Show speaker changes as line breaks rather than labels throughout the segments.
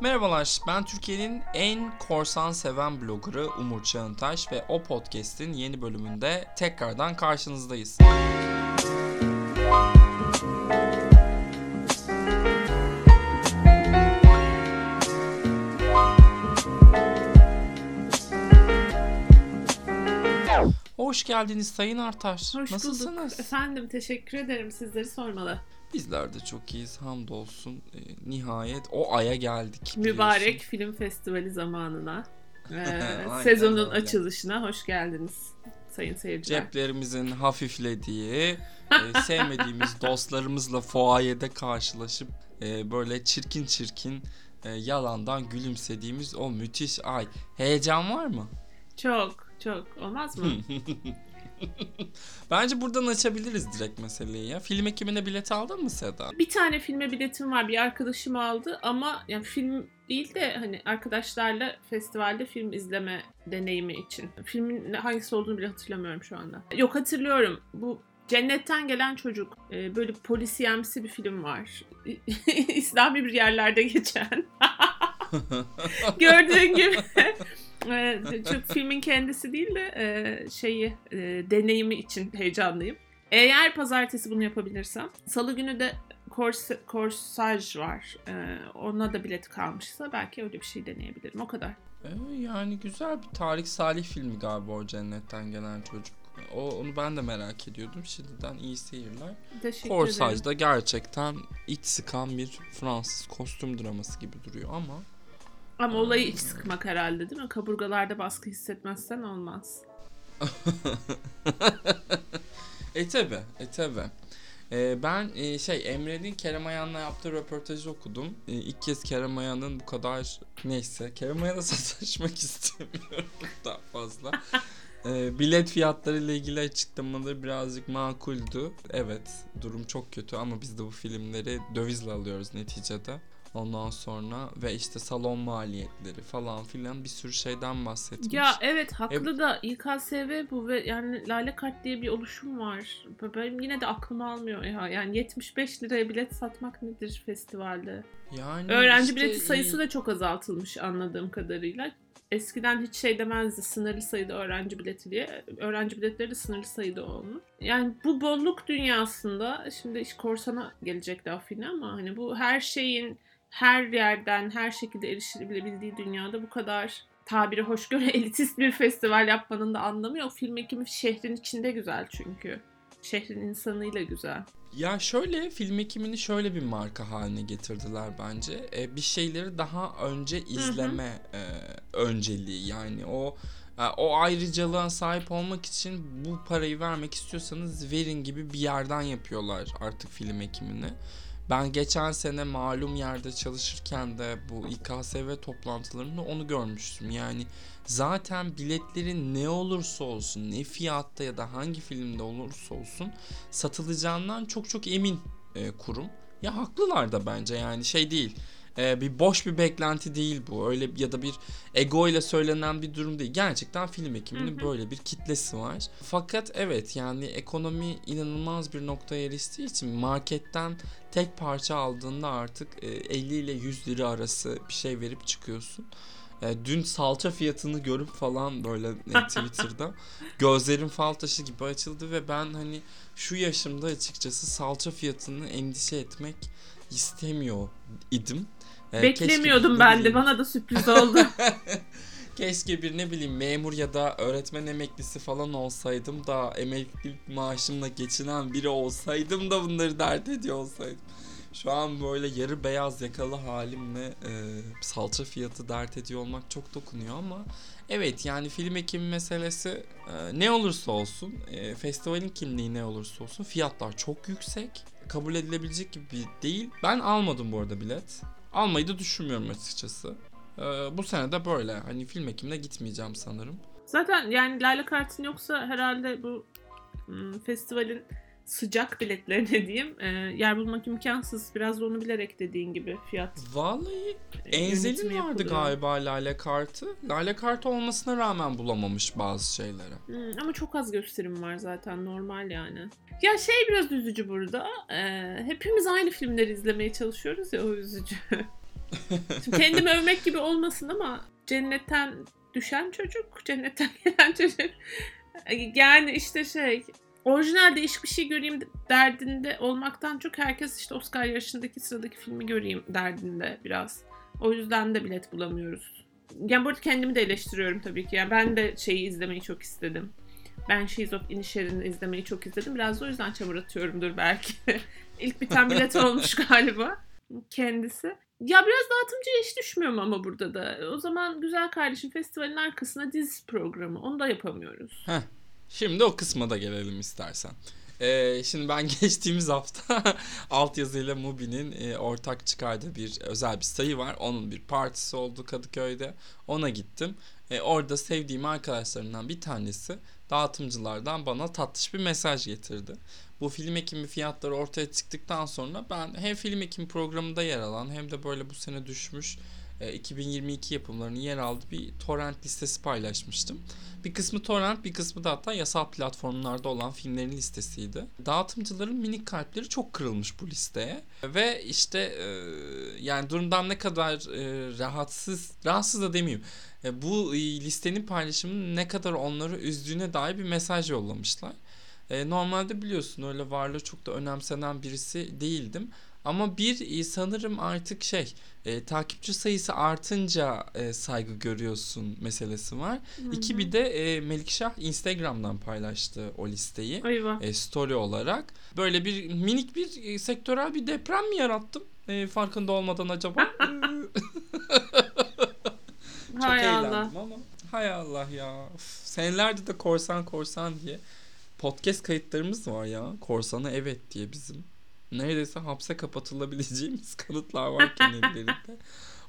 Merhabalar, ben Türkiye'nin en korsan seven bloggerı Umur Çağıntaş ve o podcast'in yeni bölümünde tekrardan karşınızdayız. Hoş geldiniz Sayın Artaş.
Hoş
Nasılsınız?
bulduk. Efendim teşekkür ederim. Sizleri sormalı.
Bizler de çok iyiyiz hamdolsun. Ee, nihayet o aya geldik.
Mübarek
biliyorsun.
Film Festivali zamanına.
Aynen
sezonun
öyle.
açılışına hoş geldiniz sayın seyirciler.
ceplerimizin hafiflediği, e, sevmediğimiz dostlarımızla fuayede karşılaşıp e, böyle çirkin çirkin e, yalandan gülümsediğimiz o müthiş ay. Heyecan var mı?
Çok çok olmaz mı?
Bence buradan açabiliriz direkt meseleyi ya. Film ekimine bilet aldın mı Seda?
bir tane filme biletim var. Bir arkadaşım aldı ama yani film değil de hani arkadaşlarla festivalde film izleme deneyimi için. Filmin hangisi olduğunu bile hatırlamıyorum şu anda. Yok hatırlıyorum. Bu Cennetten Gelen Çocuk. Ee, böyle polisiyemsi bir film var. İslami bir yerlerde geçen. Gördüğün gibi e, çok filmin kendisi değil de e, şeyi e, deneyimi için heyecanlıyım. Eğer pazartesi bunu yapabilirsem, salı günü de Korse, Korsaj var. E, ona da bilet kalmışsa belki öyle bir şey deneyebilirim. O kadar.
E, yani güzel bir Tarık Salih filmi galiba o cennetten gelen çocuk. O, onu ben de merak ediyordum. Şimdiden iyi seyirler.
Teşekkür ederim.
Korsaj'da gerçekten iç sıkan bir Fransız kostüm draması gibi duruyor ama
Ama olayı iç sıkmak herhalde değil mi? Kaburgalarda baskı hissetmezsen olmaz.
e tabi, e tabi. E, ben e, şey Emre'nin Kerem Ayan'la yaptığı röportajı okudum. E, ilk kez Kerem Ayan'ın bu kadar neyse Kerem Ayan'a sataşmak istemiyorum daha fazla. E, bilet fiyatları ile ilgili açıklamaları birazcık makuldü. Evet durum çok kötü ama biz de bu filmleri dövizle alıyoruz neticede. Ondan sonra ve işte salon maliyetleri falan filan bir sürü şeyden bahsetmiş.
Ya evet haklı da İKSV bu ve yani Lale Kart diye bir oluşum var. Benim yine de aklım almıyor ya. Yani 75 liraya bilet satmak nedir festivalde?
yani
Öğrenci
işte,
bileti
e,
sayısı da çok azaltılmış anladığım kadarıyla. Eskiden hiç şey demezdi sınırlı sayıda öğrenci bileti diye. Öğrenci biletleri de sınırlı sayıda olmuş. Yani bu bolluk dünyasında şimdi iş korsana gelecek laf yine ama hani bu her şeyin her yerden her şekilde erişilebildiği dünyada bu kadar tabiri hoş göre elitist bir festival yapmanın da anlamı yok. Film ekimi şehrin içinde güzel çünkü. Şehrin insanıyla güzel.
Ya şöyle film ekimini şöyle bir marka haline getirdiler bence. E, bir şeyleri daha önce izleme e, önceliği yani o e, o ayrıcalığa sahip olmak için bu parayı vermek istiyorsanız verin gibi bir yerden yapıyorlar artık film ekimini. Ben geçen sene malum yerde çalışırken de bu İKSV toplantılarında onu görmüştüm. Yani zaten biletlerin ne olursa olsun, ne fiyatta ya da hangi filmde olursa olsun satılacağından çok çok emin e, kurum. Ya haklılar da bence yani şey değil. E, bir boş bir beklenti değil bu. Öyle ya da bir ego ile söylenen bir durum değil. Gerçekten film ekibinin böyle bir kitlesi var. Fakat evet yani ekonomi inanılmaz bir noktaya eriştiği için marketten tek parça aldığında artık e, 50 ile 100 lira arası bir şey verip çıkıyorsun. E, dün salça fiyatını görüp falan böyle e, Twitter'da gözlerim fal taşı gibi açıldı ve ben hani şu yaşımda açıkçası salça fiyatını endişe etmek istemiyor idim. E, keşke
Beklemiyordum ben de bana da sürpriz oldu.
Keşke bir ne bileyim memur ya da öğretmen emeklisi falan olsaydım da emeklilik maaşımla geçinen biri olsaydım da bunları dert ediyor olsaydım. Şu an böyle yarı beyaz yakalı halimle e, salça fiyatı dert ediyor olmak çok dokunuyor ama evet yani film ekimi meselesi e, ne olursa olsun e, festivalin kimliği ne olursa olsun fiyatlar çok yüksek kabul edilebilecek gibi değil. Ben almadım bu arada bilet. Almayı da düşünmüyorum açıkçası. Ee, bu sene de böyle. Hani film ekimine gitmeyeceğim sanırım.
Zaten yani Lale Kart'ın yoksa herhalde bu hmm, festivalin sıcak biletlerine diyeyim e, yer bulmak imkansız. Biraz da onu bilerek dediğin gibi fiyat.
Vallahi
e,
Enzel'in vardı
yapılıyor.
galiba Lale Kartı. Lale Kartı olmasına rağmen bulamamış bazı şeyleri.
Hmm, ama çok az gösterim var zaten normal yani. Ya şey biraz üzücü burada. e, hepimiz aynı filmleri izlemeye çalışıyoruz ya o üzücü. Şimdi kendimi övmek gibi olmasın ama cennetten düşen çocuk, cennetten gelen çocuk. Yani işte şey, orijinal değişik bir şey göreyim derdinde olmaktan çok herkes işte Oscar yarışındaki sıradaki filmi göreyim derdinde biraz. O yüzden de bilet bulamıyoruz. Yani bu arada kendimi de eleştiriyorum tabii ki. Yani ben de şeyi izlemeyi çok istedim. Ben She's of Inisherin'i izlemeyi çok istedim. Biraz da o yüzden çamur atıyorumdur belki. İlk biten bilet olmuş galiba kendisi. Ya biraz dağıtımcıya iş düşmüyor mu ama burada da? O zaman güzel kardeşim festivalin arkasına dizi programı. Onu da yapamıyoruz.
Heh. Şimdi o kısma da gelelim istersen. Ee, şimdi ben geçtiğimiz hafta altyazıyla Mubi'nin e, ortak çıkardığı bir özel bir sayı var. Onun bir partisi oldu Kadıköy'de. Ona gittim. E, orada sevdiğim arkadaşlarımdan bir tanesi dağıtımcılardan bana tatlış bir mesaj getirdi. Bu film ekimi fiyatları ortaya çıktıktan sonra ben hem film ekimi programında yer alan hem de böyle bu sene düşmüş 2022 yapımlarının yer aldığı bir torrent listesi paylaşmıştım. Bir kısmı torrent bir kısmı da hatta yasal platformlarda olan filmlerin listesiydi. Dağıtımcıların minik kalpleri çok kırılmış bu listeye. Ve işte e, yani durumdan ne kadar e, rahatsız, rahatsız da demeyeyim. E, bu listenin paylaşımının ne kadar onları üzdüğüne dair bir mesaj yollamışlar. E, normalde biliyorsun öyle varlığı çok da önemsenen birisi değildim. Ama bir sanırım artık şey e, takipçi sayısı artınca e, saygı görüyorsun meselesi var. Hı-hı. İki bir de e, Melikşah Instagram'dan paylaştı o listeyi. E, story olarak. Böyle bir minik bir e, sektörel bir deprem mi yarattım? E, farkında olmadan acaba? Çok hay eğlendim Allah. ama. Hay Allah ya. Uf, senelerde de korsan korsan diye podcast kayıtlarımız var ya. Korsana evet diye bizim neredeyse hapse kapatılabileceğimiz kanıtlar varken ellerinde.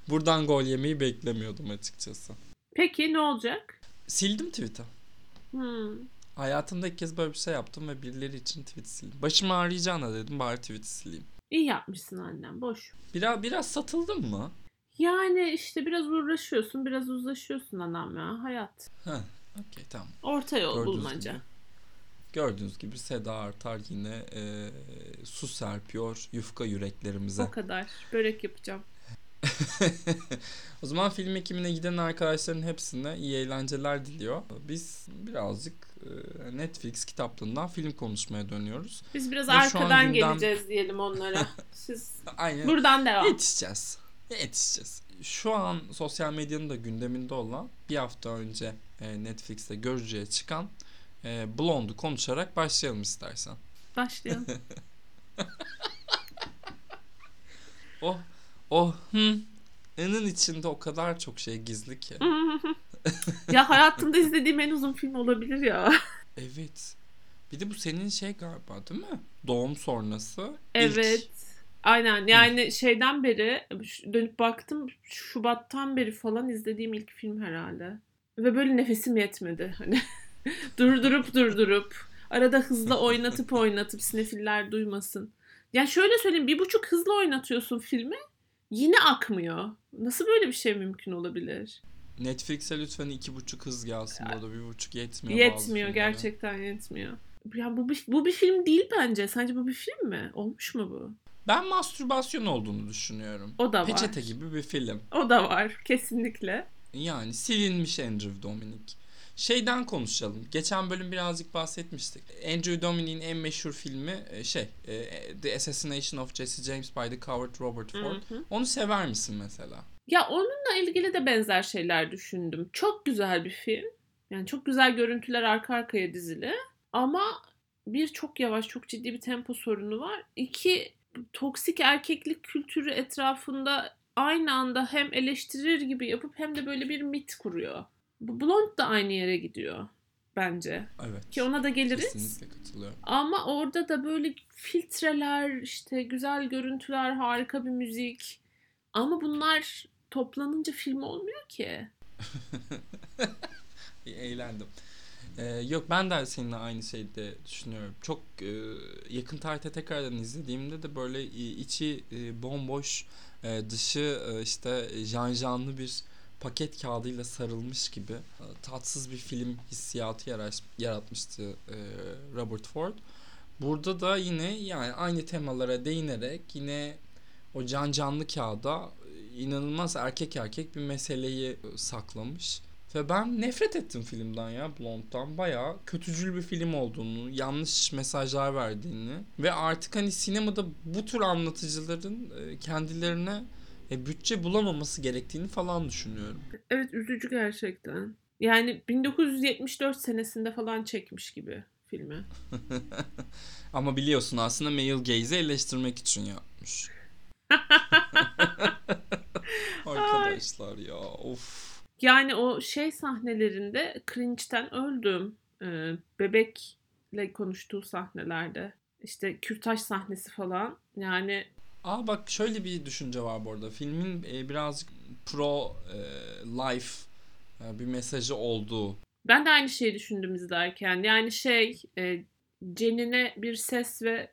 Buradan gol yemeyi beklemiyordum açıkçası.
Peki ne olacak?
Sildim tweet'i. Hmm. Hayatımda ilk kez böyle bir şey yaptım ve birileri için tweet sildim. Başım ağrıyacağına dedim bari tweet'i sileyim.
İyi yapmışsın annem boş.
Biraz biraz satıldın mı?
Yani işte biraz uğraşıyorsun, biraz uzlaşıyorsun anam ya. Hayat.
Heh, okey tamam.
Orta yol Gördüğünüz bulmaca.
Gibi. Gördüğünüz gibi Seda Artar yine e, su serpiyor yufka yüreklerimize.
O kadar. Börek yapacağım.
o zaman film ekimine giden arkadaşların hepsine iyi eğlenceler diliyor. Biz birazcık e, Netflix kitaplığından film konuşmaya dönüyoruz.
Biz biraz Ve arkadan gündem... geleceğiz diyelim onlara. Siz Aynen. buradan devam.
Yetişeceğiz. Yetişeceğiz. Şu an sosyal medyanın da gündeminde olan bir hafta önce e, Netflix'te görücüye çıkan e, Blonde'u konuşarak başlayalım istersen.
Başlayalım.
o o hı ının içinde o kadar çok şey gizli ki.
ya hayatımda izlediğim en uzun film olabilir ya.
evet. Bir de bu senin şey galiba değil mi? Doğum sonrası.
Evet. İlk... Aynen yani şeyden beri dönüp baktım Şubat'tan beri falan izlediğim ilk film herhalde. Ve böyle nefesim yetmedi. Hani durdurup durdurup arada hızla oynatıp oynatıp sinefiller duymasın. Yani şöyle söyleyeyim bir buçuk hızla oynatıyorsun filmi yine akmıyor. Nasıl böyle bir şey mümkün olabilir?
Netflix'e lütfen iki buçuk hız gelsin. Ya, da bir buçuk yetmiyor.
Yetmiyor gerçekten yetmiyor. Ya bu bir, bu bir film değil bence. Sence bu bir film mi? Olmuş mu bu?
Ben mastürbasyon olduğunu düşünüyorum.
O da
var. Peçete gibi bir film.
O da var kesinlikle.
Yani silinmiş Andrew Dominic. Şeyden konuşalım. Geçen bölüm birazcık bahsetmiştik. Andrew Dominic'in en meşhur filmi e, şey e, The Assassination of Jesse James by the Coward Robert Ford. Hı hı. Onu sever misin mesela?
Ya onunla ilgili de benzer şeyler düşündüm. Çok güzel bir film. Yani çok güzel görüntüler arka arkaya dizili. Ama bir çok yavaş, çok ciddi bir tempo sorunu var. İki toksik erkeklik kültürü etrafında aynı anda hem eleştirir gibi yapıp hem de böyle bir mit kuruyor. Bu Blond da aynı yere gidiyor bence.
Evet.
Ki ona da geliriz.
Kesinlikle katılıyorum.
Ama orada da böyle filtreler, işte güzel görüntüler, harika bir müzik. Ama bunlar toplanınca film olmuyor ki.
Eğlendim. Ee, yok ben de seninle aynı şeyde düşünüyorum. Çok e, yakın tarihte tekrardan izlediğimde de böyle içi e, bomboş, e, dışı e, işte jan janlı bir paket kağıdıyla sarılmış gibi e, tatsız bir film hissiyatı yaratmıştı e, Robert Ford. Burada da yine yani aynı temalara değinerek yine o can canlı kağıda inanılmaz erkek erkek bir meseleyi saklamış. Ve ben nefret ettim filmden ya Blonde'dan. Bayağı kötücül bir film olduğunu, yanlış mesajlar verdiğini ve artık hani sinemada bu tür anlatıcıların e, kendilerine e, bütçe bulamaması gerektiğini falan düşünüyorum.
Evet üzücü gerçekten. Yani 1974 senesinde falan çekmiş gibi filmi.
Ama biliyorsun aslında male gaze'i eleştirmek için yapmış. Arkadaşlar ya of.
Yani o şey sahnelerinde cringe'ten öldüm. Ee, bebekle konuştuğu sahnelerde. İşte kürtaj sahnesi falan. Yani
Aa bak şöyle bir düşünce var bu arada. Filmin e, birazcık pro e, life e, bir mesajı olduğu.
ben de aynı şeyi düşündüm izlerken. Yani şey e, Cenine bir ses ve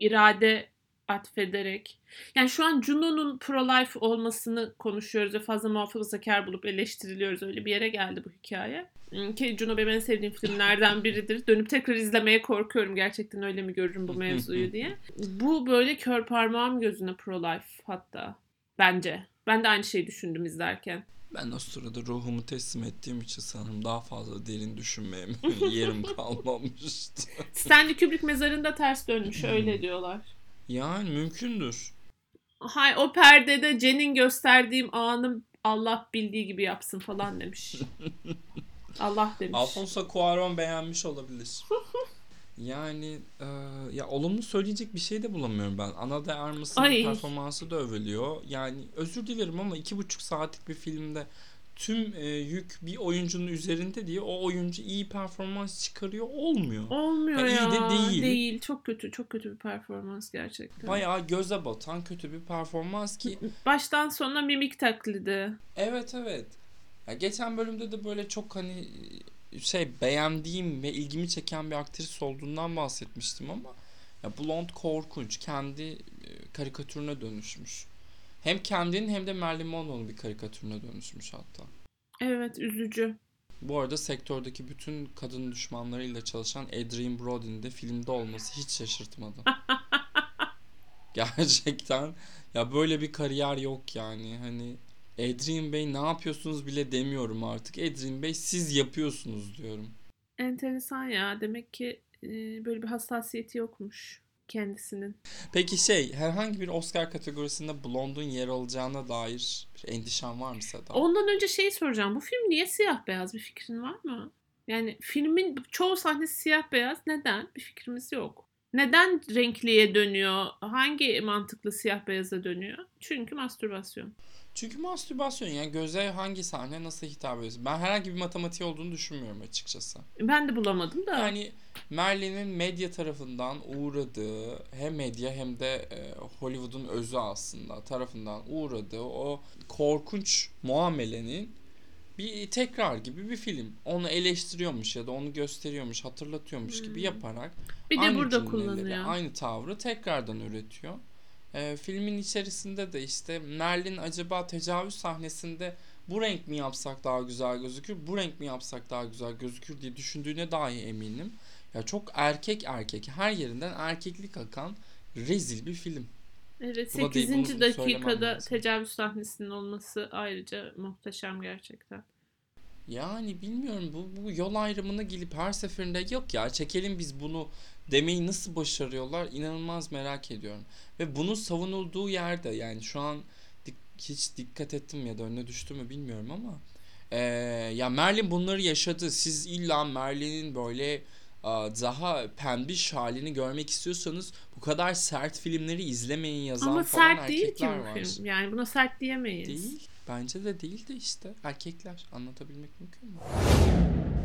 irade atfederek. Yani şu an Juno'nun pro-life olmasını konuşuyoruz ve fazla muhafazakar bulup eleştiriliyoruz. Öyle bir yere geldi bu hikaye. Ki Juno benim en sevdiğim filmlerden biridir. Dönüp tekrar izlemeye korkuyorum. Gerçekten öyle mi görürüm bu mevzuyu diye. Bu böyle kör parmağım gözüne pro-life hatta. Bence. Ben de aynı şeyi düşündüm izlerken.
Ben o sırada ruhumu teslim ettiğim için sanırım daha fazla derin düşünmeye yerim kalmamıştı.
Stanley Kubrick mezarında ters dönmüş öyle diyorlar.
Yani mümkündür.
Hay o perdede Cen'in gösterdiğim anı Allah bildiği gibi yapsın falan demiş. Allah demiş.
Alfonso Cuarón beğenmiş olabilir. Yani e, ya olumlu söyleyecek bir şey de bulamıyorum ben. Ana de Armas'ın
Ay.
performansı da övülüyor. Yani özür dilerim ama iki buçuk saatlik bir filmde tüm e, yük bir oyuncunun üzerinde diye o oyuncu iyi performans çıkarıyor olmuyor.
Olmuyor
iyi
ya.
de değil.
Değil. Çok kötü. Çok kötü bir performans gerçekten.
Bayağı göze batan kötü bir performans ki
Baştan sona mimik taklidi.
Evet evet. Ya geçen bölümde de böyle çok hani şey beğendiğim ve ilgimi çeken bir aktris olduğundan bahsetmiştim ama ya Blonde korkunç. Kendi e, karikatürüne dönüşmüş. Hem kendinin hem de Marilyn Monroe'nun bir karikatürüne dönüşmüş hatta.
Evet üzücü.
Bu arada sektördeki bütün kadın düşmanlarıyla çalışan Adrian Brody'nin de filmde olması hiç şaşırtmadı. Gerçekten ya böyle bir kariyer yok yani hani Adrian Bey ne yapıyorsunuz bile demiyorum artık. Adrian Bey siz yapıyorsunuz diyorum.
Enteresan ya. Demek ki e, böyle bir hassasiyeti yokmuş kendisinin.
Peki şey herhangi bir Oscar kategorisinde Blonde'un yer alacağına dair bir endişen var mı Seda?
Ondan önce şeyi soracağım. Bu film niye siyah beyaz? Bir fikrin var mı? Yani filmin çoğu sahnesi siyah beyaz. Neden? Bir fikrimiz yok. Neden renkliye dönüyor? Hangi mantıklı siyah beyaza dönüyor? Çünkü mastürbasyon.
Çünkü mastürbasyon yani göze hangi sahne nasıl hitap ediyor? Ben herhangi bir matematiği olduğunu düşünmüyorum açıkçası.
Ben de bulamadım da.
Yani Merlin'in medya tarafından uğradığı hem medya hem de e, Hollywood'un özü aslında tarafından uğradığı o korkunç muamelenin bir tekrar gibi bir film. Onu eleştiriyormuş ya da onu gösteriyormuş, hatırlatıyormuş gibi
Hmm.
yaparak
bir de
aynı
burada kullanıyor.
Aynı tavrı tekrardan üretiyor. E, filmin içerisinde de işte Merlin acaba tecavüz sahnesinde bu renk mi yapsak daha güzel gözükür, bu renk mi yapsak daha güzel gözükür diye düşündüğüne dahi eminim. Ya çok erkek erkek her yerinden erkeklik akan rezil bir film.
Evet
Buna değil,
8.
bunu söylemem
dakikada tecavüz sahnesinin olması ayrıca muhteşem gerçekten.
Yani bilmiyorum bu, bu yol ayrımını gelip her seferinde yok ya çekelim biz bunu demeyi nasıl başarıyorlar inanılmaz merak ediyorum. Ve bunun savunulduğu yerde yani şu an dik- hiç dikkat ettim ya da önüne düştü mü bilmiyorum ama eee, ya Merlin bunları yaşadı. Siz illa Merlin'in böyle daha pembiş halini görmek istiyorsanız bu kadar sert filmleri izlemeyin yazan
Ama
falan
sert değil ki
erkekler
bu
var.
film. Yani buna sert diyemeyiz.
Değil. Bence de değil de işte erkekler anlatabilmek mümkün mü?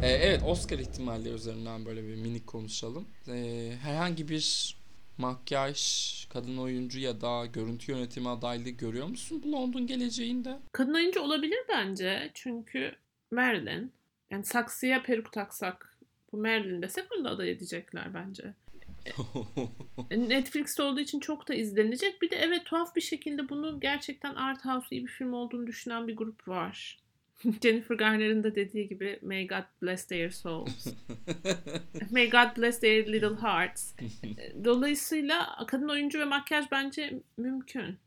Ee, evet Oscar ihtimalleri üzerinden böyle bir minik konuşalım. Ee, herhangi bir makyaj, kadın oyuncu ya da görüntü yönetimi adaylığı görüyor musun Blonde'un geleceğinde?
Kadın oyuncu olabilir bence. Çünkü Marilyn. Yani saksıya peruk taksak bu Marilyn desek onu da aday edecekler bence. Netflix'te olduğu için çok da izlenecek. Bir de evet tuhaf bir şekilde bunu gerçekten art house iyi bir film olduğunu düşünen bir grup var. Jennifer Garner'ın da dediği gibi May God bless their souls. May God bless their little hearts. E, Dolayısıyla kadın oyuncu ve makyaj bence mümkün.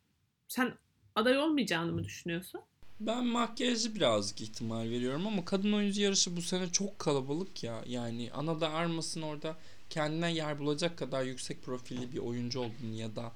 Sen aday olmayacağını mı düşünüyorsun?
Ben makyajı birazcık ihtimal veriyorum ama kadın oyuncu yarışı bu sene çok kalabalık ya. Yani Ana da Armas'ın orada kendine yer bulacak kadar yüksek profilli bir oyuncu olduğunu ya da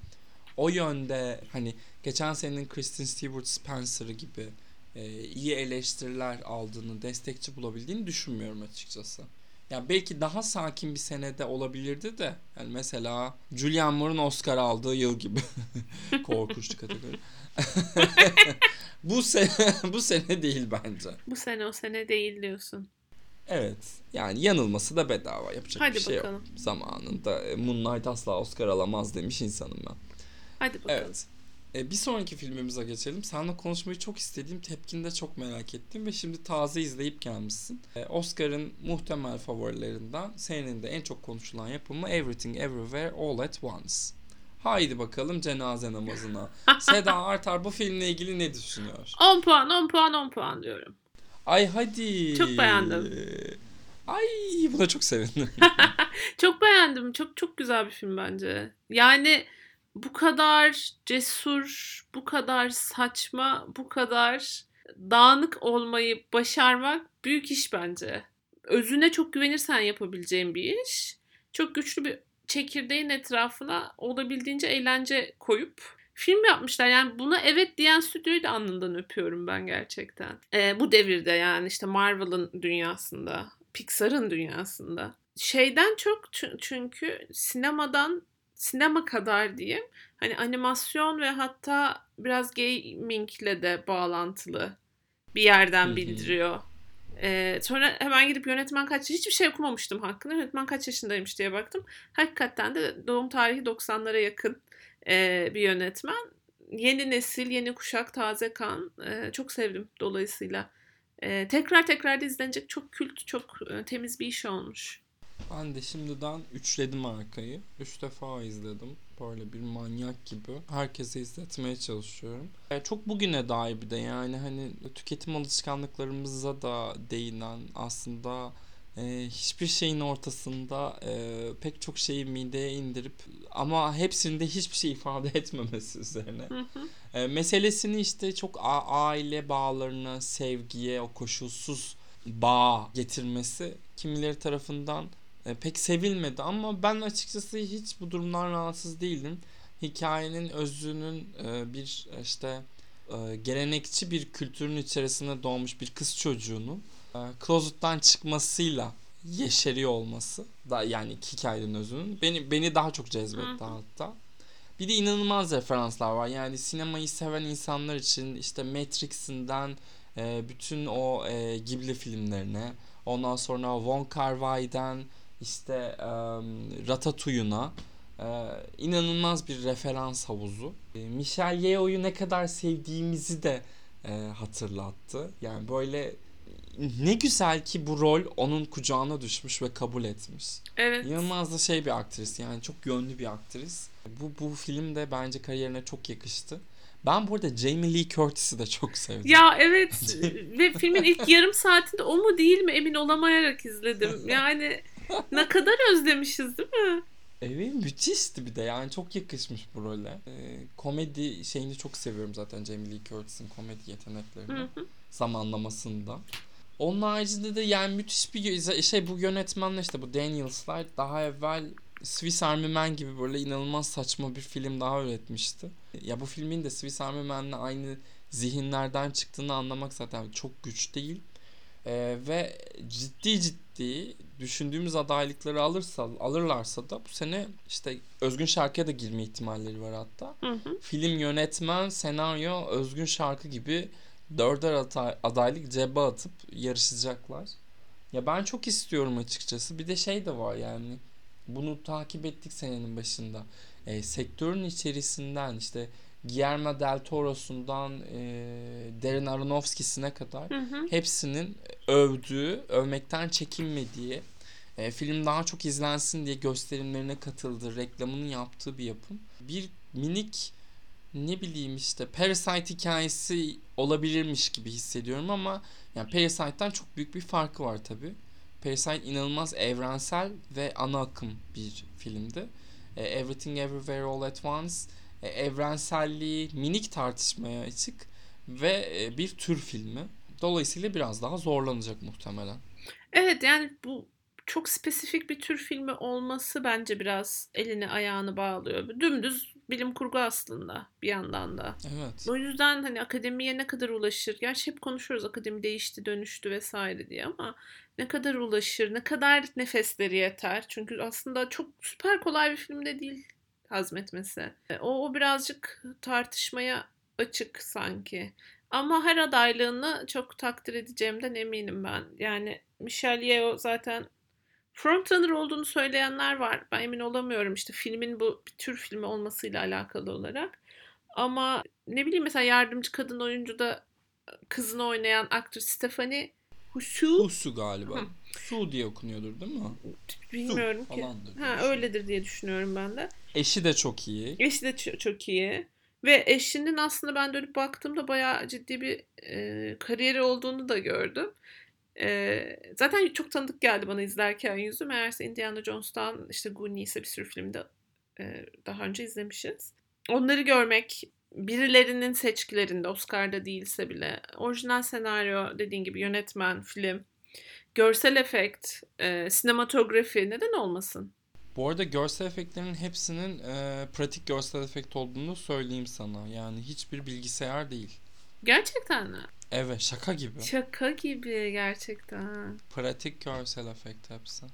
o yönde hani geçen senenin Kristen Stewart Spencer'ı gibi e, iyi eleştiriler aldığını, destekçi bulabildiğini düşünmüyorum açıkçası. Ya belki daha sakin bir senede olabilirdi de yani mesela Julianne Moore'un Oscar aldığı yıl gibi korkunçlu kategori. bu sene bu sene değil bence.
Bu sene o sene değil diyorsun.
Evet. Yani yanılması da bedava. Yapacak
Hadi
bir şey
bakalım.
yok. Zamanında e, Moonlight asla Oscar alamaz demiş insanım ben.
Hadi bakalım.
Evet. E, bir sonraki filmimize geçelim. Seninle konuşmayı çok istediğim, tepkini de çok merak ettim ve şimdi taze izleyip gelmişsin. E, Oscar'ın muhtemel favorilerinden senin de en çok konuşulan yapımı Everything Everywhere All at Once. Haydi bakalım cenaze namazına. Seda Artar bu filmle ilgili ne düşünüyor?
10 puan 10 puan 10 puan diyorum.
Ay hadi.
Çok beğendim.
Ay buna çok sevindim.
Çok beğendim. Çok çok güzel bir film bence. Yani bu kadar cesur, bu kadar saçma, bu kadar dağınık olmayı başarmak büyük iş bence. Özüne çok güvenirsen yapabileceğin bir iş. Çok güçlü bir çekirdeğin etrafına olabildiğince eğlence koyup film yapmışlar. Yani buna evet diyen stüdyoyu da alnından öpüyorum ben gerçekten. Ee, bu devirde yani işte Marvel'ın dünyasında, Pixar'ın dünyasında. Şeyden çok çü- çünkü sinemadan sinema kadar diyeyim. Hani animasyon ve hatta biraz gamingle de bağlantılı bir yerden bildiriyor. Ee, sonra hemen gidip yönetmen kaç hiçbir şey okumamıştım hakkında. Yönetmen kaç yaşındaymış diye baktım. Hakikaten de doğum tarihi 90'lara yakın e, bir yönetmen. Yeni nesil, yeni kuşak, taze kan. E, çok sevdim dolayısıyla. E, tekrar tekrar da izlenecek çok kült, çok e, temiz bir iş olmuş.
Ben de şimdiden üçledim arkayı. Üç defa izledim. Böyle bir manyak gibi. Herkese izletmeye çalışıyorum. E, çok bugüne dair bir de yani hani tüketim alışkanlıklarımıza da değinen aslında e, hiçbir şeyin ortasında e, pek çok şeyi mideye indirip ama hepsinde hiçbir şey ifade etmemesi üzerine.
Hı hı.
E, meselesini işte çok aile bağlarına, sevgiye, o koşulsuz bağ getirmesi kimileri tarafından e, pek sevilmedi ama ben açıkçası hiç bu durumdan rahatsız değilim. Hikayenin özünün e, bir işte e, gelenekçi bir kültürün içerisinde doğmuş bir kız çocuğunun e, closet'tan çıkmasıyla yeşeriyor olması da yani hikayenin özünün beni beni daha çok cezbetti hatta. Bir de inanılmaz referanslar var. Yani sinemayı seven insanlar için işte Matrix'inden e, bütün o e, Ghibli filmlerine, ondan sonra Wong Kar-wai'den işte e, Ratatouille'una e, inanılmaz bir referans havuzu. E, Michelle Yeoh'yu ne kadar sevdiğimizi de e, hatırlattı. Yani böyle ne güzel ki bu rol onun kucağına düşmüş ve kabul etmiş.
Evet.
İnanılmaz da şey bir aktris yani çok yönlü bir aktris. Bu bu film de bence kariyerine çok yakıştı. Ben burada Jamie Lee Curtis'i de çok sevdim.
Ya evet ve filmin ilk yarım saatinde o mu değil mi emin olamayarak izledim. Yani ne kadar özlemişiz değil mi?
Evet müthişti bir de yani çok yakışmış bu role. Ee, komedi şeyini çok seviyorum zaten Jamie Lee Curtis'in komedi yeteneklerini.
Hı hı.
zamanlamasında. Onun haricinde de yani müthiş bir şey bu yönetmenle işte bu Daniel Slide daha evvel Swiss Army Man gibi böyle inanılmaz saçma bir film daha üretmişti. Ya bu filmin de Swiss Army Man'le aynı zihinlerden çıktığını anlamak zaten çok güç değil. Ee, ve ciddi ciddi düşündüğümüz adaylıkları alırsa alırlarsa da bu sene işte Özgün Şarkı'ya da girme ihtimalleri var hatta.
Hı hı.
Film, yönetmen, senaryo, özgün şarkı gibi dörder aday- adaylık cebe atıp yarışacaklar. Ya ben çok istiyorum açıkçası. Bir de şey de var yani. Bunu takip ettik senenin başında. E, sektörün içerisinden işte Guillermo del Toro'sundan e, Darren Aronofsky'sine kadar
Hı hı.
hepsinin övdüğü, övmekten çekinmediği, e, film daha çok izlensin diye gösterimlerine katıldığı, reklamını yaptığı bir yapım. Bir minik ne bileyim işte Parasite hikayesi olabilirmiş gibi hissediyorum ama yani Parasite'dan çok büyük bir farkı var tabi. Parasite inanılmaz evrensel ve ana akım bir filmdi. E, Everything Everywhere All at Once e, evrenselliği minik tartışmaya açık ve e, bir tür filmi. Dolayısıyla biraz daha zorlanacak muhtemelen.
Evet yani bu çok spesifik bir tür filmi olması bence biraz elini ayağını bağlıyor. Dümdüz bilim kurgu aslında bir yandan da.
Evet.
O yüzden hani akademiye ne kadar ulaşır? Gerçi hep konuşuyoruz akademi değişti, dönüştü vesaire diye ama ne kadar ulaşır, ne kadar nefesleri yeter? Çünkü aslında çok süper kolay bir film de değil hazmetmesi. E, O, o birazcık tartışmaya açık sanki. Ama her adaylığını çok takdir edeceğimden eminim ben. Yani Michelle Yeoh zaten frontrunner olduğunu söyleyenler var. Ben emin olamıyorum işte filmin bu bir tür filmi olmasıyla alakalı olarak. Ama ne bileyim mesela yardımcı kadın oyuncuda kızını oynayan aktör Stephanie Husu
Husu galiba.
Hı.
Su diye okunuyordur değil mi?
bilmiyorum
Su
ki.
falandır
Ha öyledir diye düşünüyorum ben de.
Eşi de çok iyi.
Eşi de ç- çok iyi. Ve eşinin aslında ben dönüp baktığımda bayağı ciddi bir e, kariyeri olduğunu da gördüm. E, zaten çok tanıdık geldi bana izlerken yüzü. Meğerse Indiana Jones'tan işte Goonies'e bir sürü filmde e, daha önce izlemişiz. Onları görmek birilerinin seçkilerinde Oscar'da değilse bile orijinal senaryo dediğin gibi yönetmen, film, görsel efekt, e, sinematografi neden olmasın?
Bu arada görsel efektlerin hepsinin e, pratik görsel efekt olduğunu söyleyeyim sana. Yani hiçbir bilgisayar değil.
Gerçekten mi?
Evet şaka gibi.
Şaka gibi gerçekten.
Pratik görsel efekt hepsi.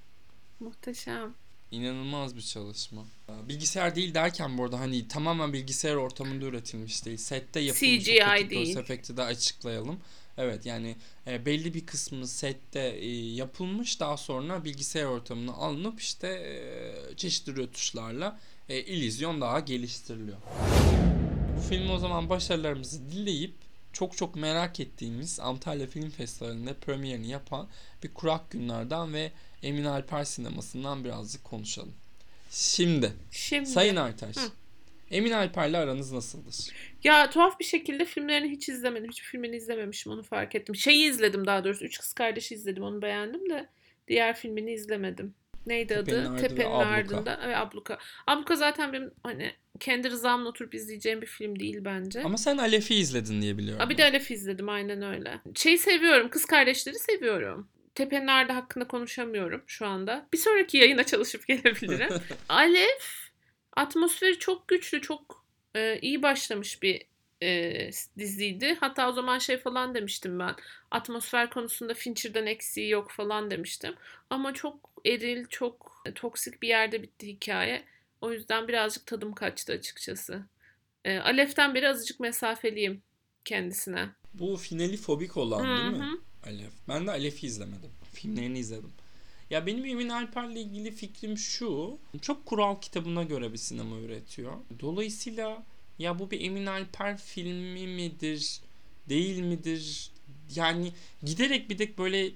Muhteşem.
İnanılmaz bir çalışma. Bilgisayar değil derken bu arada hani tamamen bilgisayar ortamında üretilmiş değil. Sette yapılmış
CGI
pratik
değil.
görsel efekti de açıklayalım. Evet yani e, belli bir kısmı sette e, yapılmış daha sonra bilgisayar ortamına alınıp işte e, çeşitli rötuşlarla e, illüzyon daha geliştiriliyor. Bu filmi o zaman başarılarımızı dileyip çok çok merak ettiğimiz Antalya Film Festivali'nde premierini yapan bir kurak günlerden ve Emin Alper sinemasından birazcık konuşalım. Şimdi
Şimdi.
Sayın Artaş,
Hı.
Emin Alper'le aranız nasıldır?
Ya tuhaf bir şekilde filmlerini hiç izlemedim. Hiçbir filmini izlememişim onu fark ettim. Şeyi izledim daha doğrusu. Üç Kız Kardeşi izledim onu beğendim de. Diğer filmini izlemedim. Neydi
Tepenin
adı?
Ardı ve
Tepenin
Abluka.
Ardında. Evet Abluka. Abluka zaten benim hani kendi rızamla oturup izleyeceğim bir film değil bence.
Ama sen Alef'i izledin diye biliyorum.
Aa, bir de Alef izledim aynen öyle. Şeyi seviyorum. Kız kardeşleri seviyorum. Tepenin Ardı hakkında konuşamıyorum şu anda. Bir sonraki yayına çalışıp gelebilirim. Alef atmosferi çok güçlü, çok e, iyi başlamış bir e, diziydi. Hatta o zaman şey falan demiştim ben. Atmosfer konusunda Fincher'dan eksiği yok falan demiştim. Ama çok eril, çok toksik bir yerde bitti hikaye. O yüzden birazcık tadım kaçtı açıkçası. E, Alef'ten beri azıcık mesafeliyim kendisine.
Bu finali fobik olan değil mi? Alef. Ben de Alef'i izlemedim. Filmlerini izledim. Ya benim Emin Alper'le ilgili fikrim şu. Çok kural kitabına göre bir sinema üretiyor. Dolayısıyla ya bu bir Emin Alper filmi midir? Değil midir? Yani giderek bir de böyle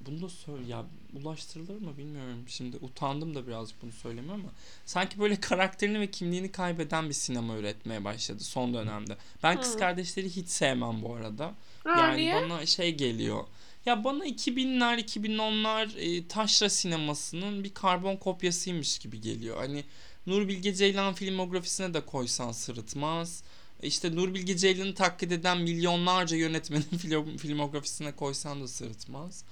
bunu da söyle ya ulaştırılır mı bilmiyorum. Şimdi utandım da birazcık bunu söylemeye ama sanki böyle karakterini ve kimliğini kaybeden bir sinema üretmeye başladı son dönemde. Ben kız
Hı.
kardeşleri hiç sevmem bu arada.
Aa,
Yani
niye?
bana şey geliyor. Ya bana 2000'ler 2010'lar e, taşra sinemasının bir karbon kopyasıymış gibi geliyor. Hani Nur Bilge Ceylan filmografisine de koysan sırıtmaz. İşte Nur Bilge Ceylan'ı taklit eden milyonlarca yönetmenin film- filmografisine koysan da sırıtmaz.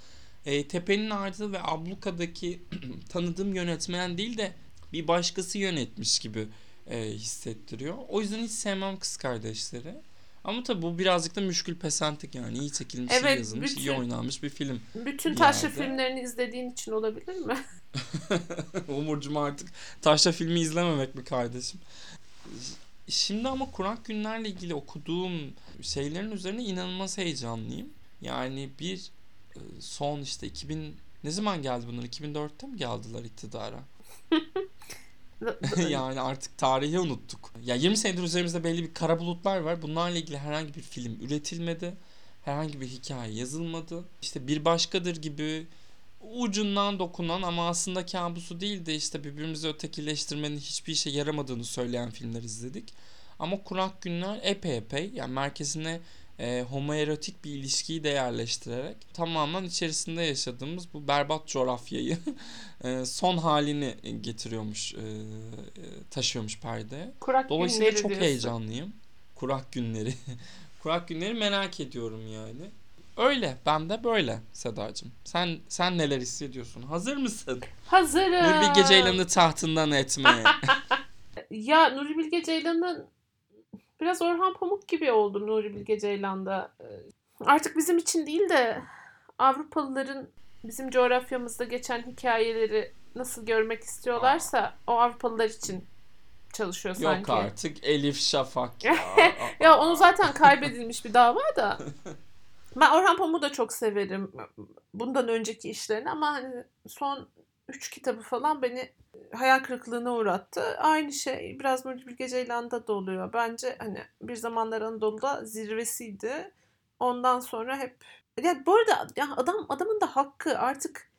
E, Tepenin Ardı ve Abluka'daki tanıdığım yönetmen değil de bir başkası yönetmiş gibi e, hissettiriyor. O yüzden hiç sevmem kız kardeşleri. Ama tabii bu birazcık da müşkül pesentik yani iyi çekilmiş, iyi
Evet,
yazılmış, iyi
bütün-
oynanmış bir film.
Bütün
bir
taşra
yerde.
filmlerini izlediğin için olabilir mi?
Umurcum artık taşla filmi izlememek mi kardeşim? Şimdi ama Kur'an günlerle ilgili okuduğum şeylerin üzerine inanılmaz heyecanlıyım. Yani bir son işte 2000 ne zaman geldi bunlar? 2004'te mi geldiler iktidara? yani artık tarihi unuttuk. Ya 20 senedir üzerimizde belli bir kara bulutlar var. Bunlarla ilgili herhangi bir film üretilmedi. Herhangi bir hikaye yazılmadı. İşte bir başkadır gibi ucundan dokunan ama aslında kabusu değil de işte birbirimizi ötekileştirmenin hiçbir işe yaramadığını söyleyen filmler izledik. Ama Kurak Günler epey epey yani merkezine e, homoerotik bir ilişkiyi de yerleştirerek tamamen içerisinde yaşadığımız bu berbat coğrafyayı e, son halini getiriyormuş, e, taşıyormuş perdeye.
Kurak
Dolayısıyla çok
diyorsun.
heyecanlıyım. Kurak günleri. Kurak günleri merak ediyorum yani. Öyle. Ben de böyle Sedacığım. Sen sen neler hissediyorsun? Hazır mısın?
Hazırım.
Nuri Bilge Ceylan'ı tahtından etmeye.
Ya Nuri Bilge Ceylan'ın biraz Orhan Pamuk gibi oldu Nuri Bilge Ceylan'da. Ee, Artık bizim için değil de Avrupalıların bizim coğrafyamızda geçen hikayeleri nasıl görmek istiyorlarsa o Avrupalılar için çalışıyor
Yok
sanki.
artık Elif Şafak ya.
Ya onu zaten kaybedilmiş bir dava da. Ben Orhan Pamuk'u da çok severim. Bundan önceki işlerini ama hani son üç kitabı falan beni hayal kırıklığına uğrattı. Aynı şey biraz Nuri Bilge Ceylan'da da oluyor. Bence hani bir zamanlar Anadolu'da zirvesiydi. Ondan sonra hep ya bu arada ya adam adamın da hakkı artık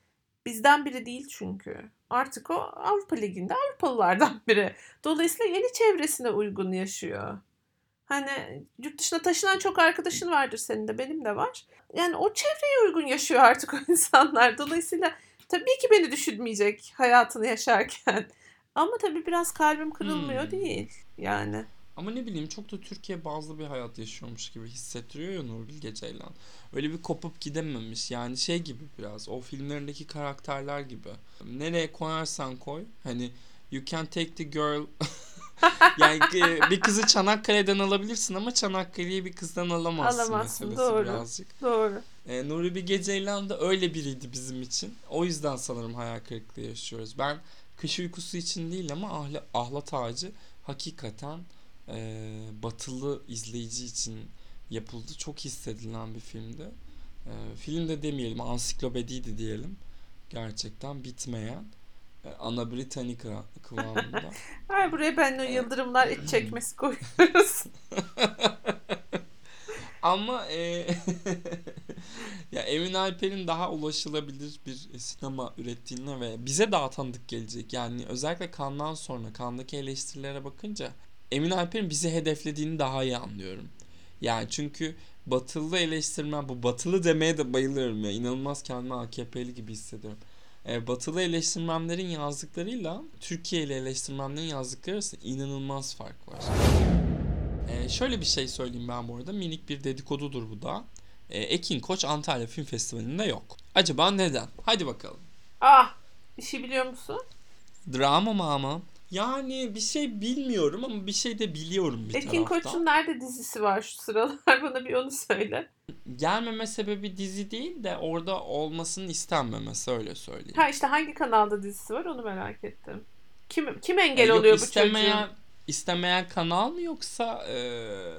bizden biri değil çünkü. Artık o Avrupa Ligi'nde Avrupalılardan biri. Dolayısıyla yeni çevresine uygun yaşıyor. Hani yurt dışına taşınan çok arkadaşın vardır senin de benim de var. Yani o çevreye uygun yaşıyor artık o insanlar. Dolayısıyla tabii ki beni düşünmeyecek hayatını yaşarken. Ama tabii biraz kalbim kırılmıyor
Hmm.
değil yani.
Ama ne bileyim çok da Türkiye bazlı bir hayat yaşıyormuş gibi hissettiriyor ya Bilge Ceylan. Öyle bir kopup gidememiş. Yani şey gibi biraz o filmlerindeki karakterler gibi. Nereye koyarsan koy. Hani you can take the girl yani bir kızı Çanakkale'den alabilirsin ama Çanakkale'yi bir kızdan alamazsın,
Alamazsın, doğru.
birazcık.
Doğru.
E, Nuri Bilge Ceylan da öyle biriydi bizim için. O yüzden sanırım hayal kırıklığı yaşıyoruz. Ben kış uykusu için değil ama ahla, ahlat ağacı hakikaten e, batılı izleyici için yapıldı. Çok hissedilen bir filmdi. E, film de demeyelim ansiklopediydi diyelim. Gerçekten bitmeyen. E, Ana Britannica kıvamında.
Ay buraya ben o yıldırımlar iç çekmesi koyuyoruz.
Ama e, ya Emin Alper'in daha ulaşılabilir bir sinema ürettiğine ve bize daha tanıdık gelecek. Yani özellikle Cannes'dan sonra Cannes'daki eleştirilere bakınca Emin Alper'in bizi hedeflediğini daha iyi anlıyorum. Yani çünkü batılı eleştirmen bu batılı demeye de bayılıyorum ya. İnanılmaz kendimi AKP'li gibi hissediyorum. E, batılı eleştirmenlerin yazdıklarıyla Türkiye'li eleştirmenlerin yazdıkları arasında inanılmaz fark var. Ee, şöyle bir şey söyleyeyim ben bu arada. Minik bir dedikodudur bu da. Ee, Ekin Koç Antalya Film Festivali'nde yok. Acaba neden? Hadi bakalım.
ah bir şey biliyor musun?
Drama mı ama? Yani bir şey bilmiyorum ama bir şey de biliyorum bir
Ekin
taraftan.
Koç'un nerede dizisi var şu sıralar? Bana bir onu söyle.
Gelmeme sebebi dizi değil de orada olmasının istenmemesi öyle söyleyeyim.
Ha işte hangi kanalda dizisi var onu merak ettim. Kim kim engel
Ee, yok,
oluyor bu
istemeyen,
çocuğun?
istemeyen kanal mı yoksa ee,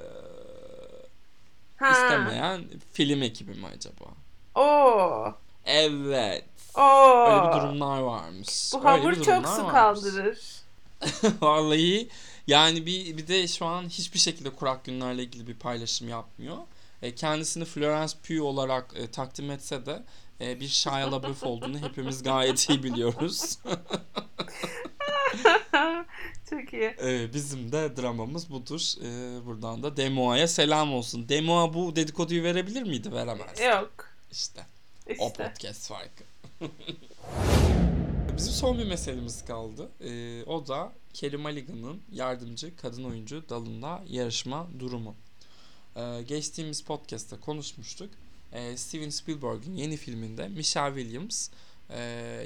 Ha.
istemeyen film ekibi mi acaba?
Oo.
Evet.
Oo.
Öyle bir durumlar varmış.
Bu hamur çok su
varmış.
kaldırır.
Vallahi yani bir, bir de şu an hiçbir şekilde kurak günlerle ilgili bir paylaşım yapmıyor. E, kendisini Florence Pugh olarak e, takdim etse de e, bir Shia LaBeouf olduğunu hepimiz gayet iyi biliyoruz.
çok iyi.
E, bizim de dramamız budur. E, buradan da Demoa'ya selam olsun. Demoa bu dedikoduyu verebilir miydi? Veremez.
Yok.
İşte o
İşte.
podcast farkı. Bizim son bir meselemiz kaldı. Ee, o da Kerry Mulligan'ın yardımcı kadın oyuncu dalında yarışma durumu. Ee, geçtiğimiz podcast'ta konuşmuştuk. Ee, Steven Spielberg'in yeni filminde Michelle Williams e,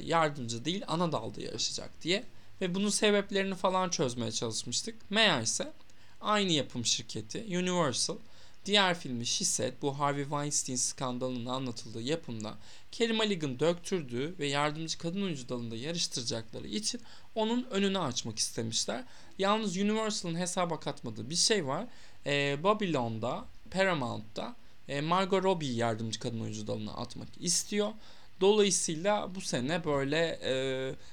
yardımcı değil ana dalda yarışacak diye ve bunun sebeplerini falan çözmeye çalışmıştık. Meğerse aynı yapım şirketi Universal diğer filmi Said bu Harvey Weinstein skandalının anlatıldığı yapımda Kerry Mulligan döktürdüğü ve yardımcı kadın oyuncu dalında yarıştıracakları için onun önünü açmak istemişler. Yalnız Universal'ın hesaba katmadığı bir şey var. Ee, Babylon'da, Paramount'ta e, Margot Robbie'yi yardımcı kadın oyuncu dalına atmak istiyor. Dolayısıyla bu sene böyle e,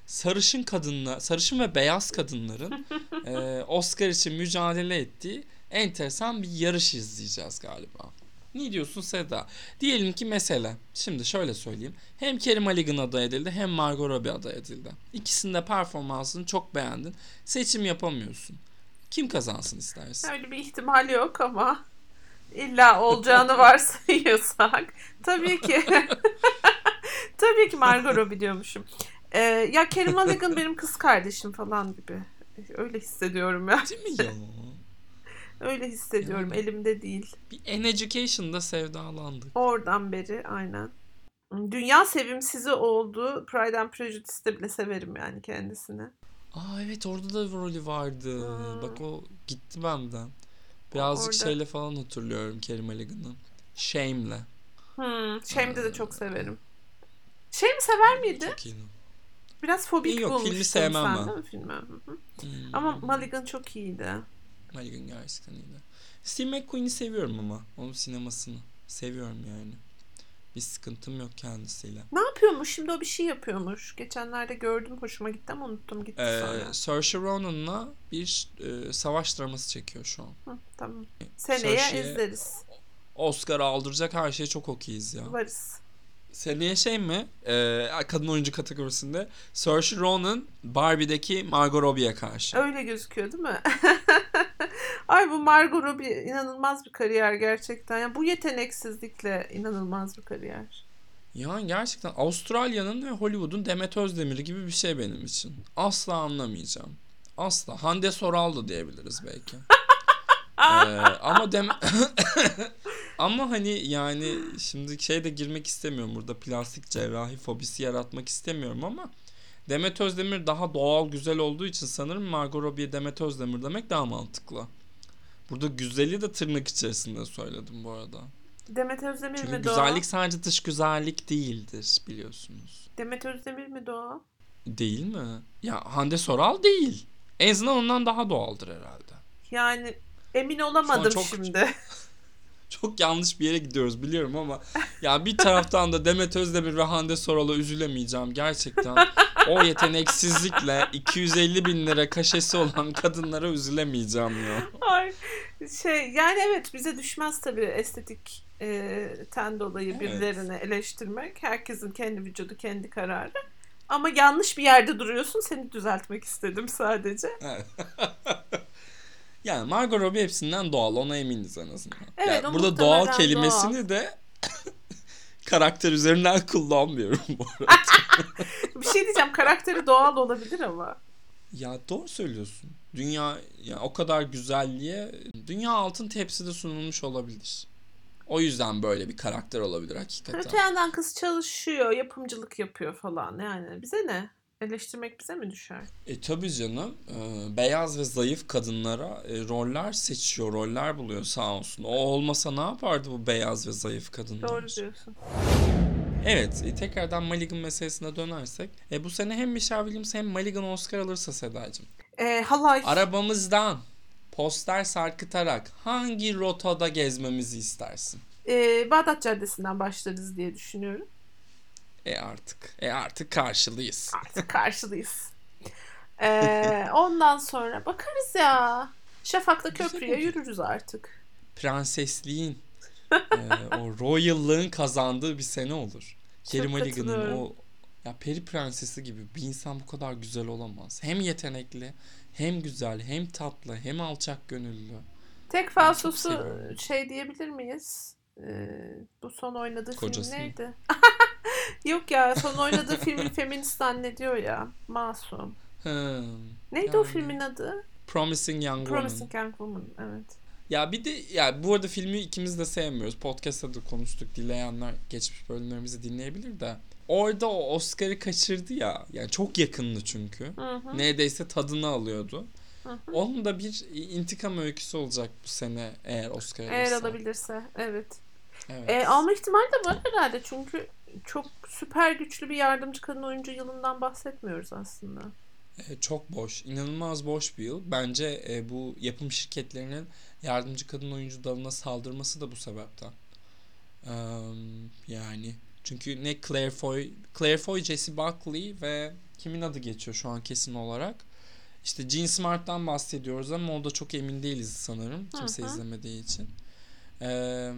sarışın kadınla, sarışın ve beyaz kadınların e, Oscar için mücadele ettiği enteresan bir yarış izleyeceğiz galiba. Ne diyorsun Seda? Diyelim ki mesela, şimdi şöyle söyleyeyim. Hem Kerry Mulligan aday edildi hem Margot Robbie aday edildi. İkisinin de performansını çok beğendin. Seçim yapamıyorsun. Kim kazansın istersin?
Öyle bir ihtimal yok ama illa olacağını varsayıyorsak tabii ki tabii ki Margot Robbie diyormuşum. Ee, ya Carey Mulligan benim kız kardeşim falan gibi. Öyle hissediyorum ya.
Değil mi ya?
Öyle hissediyorum.
Yani.
Elimde değil.
Bir An Education'da sevdalandık.
Oradan beri aynen. Dünya sevimsizi oldu. Pride and Prejudice'de bile severim yani kendisini.
Aa evet orada da rolü vardı.
Hmm.
Bak o gitti benden. Birazcık
Orada-
şeyle falan hatırlıyorum Carey Mulligan'ı. Shame'le.
Hmm, Shame'de de çok severim. Shame sever miydi?
Çok iyi.
Biraz fobik
Yok, filmi
bulmuştun
sevmem
sen
ben.
değil mi filmi?
Hmm.
Ama Mulligan çok iyiydi.
Mulligan gerçekten iyiydi. Steve McQueen'i seviyorum ama. Onun sinemasını. Seviyorum yani. Bir sıkıntım yok kendisiyle.
Ne yapıyormuş? Şimdi o bir şey yapıyormuş. Geçenlerde gördüm. Hoşuma gitti ama unuttum gitti
Ee,
sonra.
Saoirse Ronan'la bir e, savaş draması çekiyor şu an.
Hı, tamam. Seneye
Saoirse'ye
izleriz.
Oscar aldıracak her şeye çok okeyiz ya.
Varız.
Seneye şey mi? Ee, kadın oyuncu kategorisinde Saoirse Ronan Barbie'deki Margot Robbie'ye karşı.
Öyle gözüküyor değil mi? Ay bu Margot Robbie inanılmaz bir kariyer gerçekten. Yani bu yeteneksizlikle inanılmaz bir kariyer.
Yani gerçekten Avustralya'nın ve Hollywood'un Demet Özdemir'i gibi bir şey benim için. Asla anlamayacağım. Asla. Hande Soral da diyebiliriz belki. Ee, ama dem ama hani yani şimdi şey de girmek istemiyorum burada plastik cerrahi fobisi yaratmak istemiyorum ama Demet Özdemir daha doğal güzel olduğu için sanırım Margot Robbie'ye Demet Özdemir demek daha mantıklı. Burada güzeli de tırnak içerisinde söyledim bu arada.
Demet Özdemir
Çünkü
mi Doğa?
güzellik sadece dış güzellik değildir biliyorsunuz.
Demet Özdemir mi Doğa?
Değil mi? Ya Hande Soral değil. En azından ondan daha doğaldır herhalde.
Yani emin olamadım
çok-
şimdi.
Çok yanlış bir yere gidiyoruz biliyorum ama ya bir taraftan da Demet Özdemir ve Hande Soral'a üzülemeyeceğim gerçekten. O yeteneksizlikle 250 bin lira kaşesi olan kadınlara üzülemeyeceğim ya.
Ay, şey yani evet bize düşmez tabii estetik e, ten dolayı
Evet.
birilerini eleştirmek. Herkesin kendi vücudu kendi kararı. Ama yanlış bir yerde duruyorsun. Seni düzeltmek istedim sadece.
Evet. yani Margot Robbie hepsinden doğal ona eminiz en azından.
Evet,
Yani burada doğal kelimesini de karakter üzerinden kullanmıyorum bu arada.
Bir şey diyeceğim karakteri doğal olabilir ama.
Ya doğru söylüyorsun. Dünya ya o kadar güzelliğe dünya altın tepside sunulmuş olabilir. O yüzden böyle bir karakter olabilir
Öte
hakikaten.
yandan kız çalışıyor, yapımcılık yapıyor falan. Yani bize ne? Eleştirmek bize mi düşer?
E tabii canım. e, beyaz ve zayıf kadınlara e, roller seçiyor, roller buluyor sağ olsun. O olmasa ne yapardı bu beyaz ve zayıf kadınlar?
Doğru diyorsun.
Evet, e, tekrardan Mulligan meselesine dönersek. E, bu sene hem Michelle Williams hem Mulligan Oscar alırsa Sedacığım.
Ee, halay.
Arabamızdan poster sarkıtarak hangi rotada gezmemizi istersin?
Ee, Bağdat Caddesi'nden başlarız diye düşünüyorum.
E artık. E artık karşılıyız.
Artık karşıdayız. Ee, ondan sonra bakarız ya. Şafak'ta köprüye yürürüz artık.
Prensesliğin e, o royallığın kazandığı bir sene olur. Mulligan'ın
katılıyorum.
o ya peri prensesi gibi bir insan bu kadar güzel olamaz. Hem yetenekli, hem güzel, hem tatlı, hem alçak gönüllü.
Tek falsosu şey diyebilir miyiz? Ee, bu son oynadığı
Kocası
film neydi? Yok ya son oynadığı filmi feminist zannediyor ya. Masum.
Hı,
Neydi o
Yani.
filmin adı?
Promising Young Woman.
Promising Young Woman. Evet.
Ya bir de ya bu arada filmi ikimiz de sevmiyoruz. Podcast'ta da konuştuk. Dileyenler geçmiş bölümlerimizi dinleyebilir de. Orada o Oscar'ı kaçırdı ya. Yani çok yakındı çünkü.
Hı hı.
Neredeyse tadını alıyordu.
Hı hı.
Onun da bir intikam öyküsü olacak bu sene eğer Oscar alırsa.
Eğer alabilirse. Evet.
Evet.
E, alma ihtimali de var herhalde çünkü çok süper güçlü bir yardımcı kadın oyuncu yılından bahsetmiyoruz aslında.
E, çok boş. inanılmaz boş bir yıl. Bence e, bu yapım şirketlerinin yardımcı kadın oyuncu dalına saldırması da bu sebepten. Eee, yani çünkü ne Claire Foy, Claire Foy, Jessie Buckley ve kimin adı geçiyor şu an kesin olarak? İşte Jean Smart'tan bahsediyoruz ama o da çok emin değiliz sanırım. Kimse
Hı hı.
izlemediği için. Eee,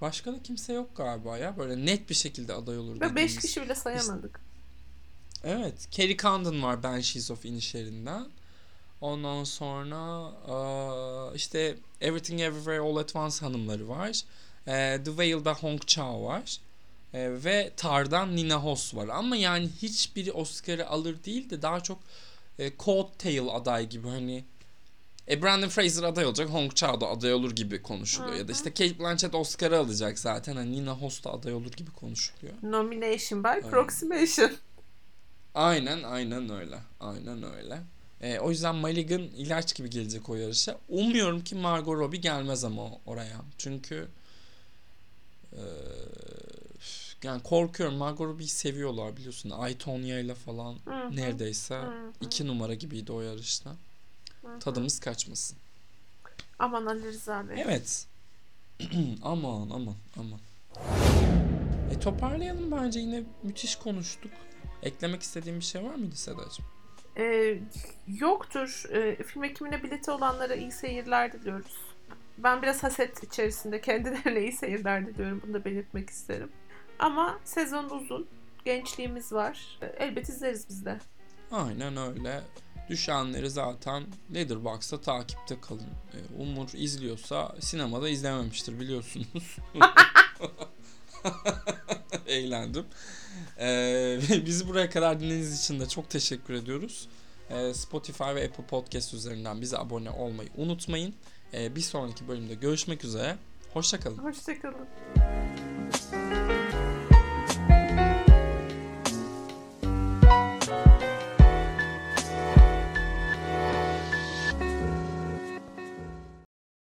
başka da kimse yok galiba ya. Böyle net bir şekilde aday olur
Ve 5
dediğimiz.
kişi bile sayamadık.
Evet. Kerry Condon var Banshees of Inisherin'den. Ondan sonra eee, işte Everything Everywhere All at Once hanımları var. Eee, The Whale'da Hong Chao var. Eee, ve Tar'dan Nina Hoss var. Ama yani hiçbiri Oscar'ı alır değil de daha çok e, Coattail aday gibi hani e, Brandon Fraser aday olacak, Hong Chao da aday olur gibi konuşuluyor. Ya da işte Kate Blanchett Oscar'ı alacak zaten. Hani Nina Hoss da aday olur gibi konuşuluyor.
Nomination by approximation.
Aynen aynen öyle. Aynen öyle. Ee, o yüzden Maligan ilaç gibi gelecek o yarışa. Umuyorum ki Margot Robbie gelmez ama oraya. Çünkü eee, yani korkuyorum. Margot Robbie'yi seviyorlar biliyorsun. Aytonya ile falan
Hı hı.
neredeyse
Hı hı.
iki numara gibiydi o yarışta. Tadımız kaçmasın.
Aman Ali Rıza Bey.
Evet. aman aman aman. E toparlayalım bence yine müthiş konuştuk. Eklemek istediğim bir şey var mıydı Sedacığım?
Ee, yoktur. Ee, film ekimine bileti olanlara iyi seyirler diliyoruz. Ben biraz haset içerisinde kendilerine iyi seyirler diliyorum. Bunu da belirtmek isterim. Ama sezon uzun. Gençliğimiz var. Ee, Elbet izleriz biz de.
Aynen öyle. Düşenleri zaten Letterboxd'da takipte kalın. Ee, Umur izliyorsa sinemada izlememiştir biliyorsunuz. Eğlendim. Ee, bizi buraya kadar dinlediğiniz için de çok teşekkür ediyoruz. Ee, Spotify ve Apple Podcast üzerinden bize abone olmayı unutmayın. Ee, bir sonraki bölümde görüşmek üzere. Hoşçakalın.
Hoşçakalın.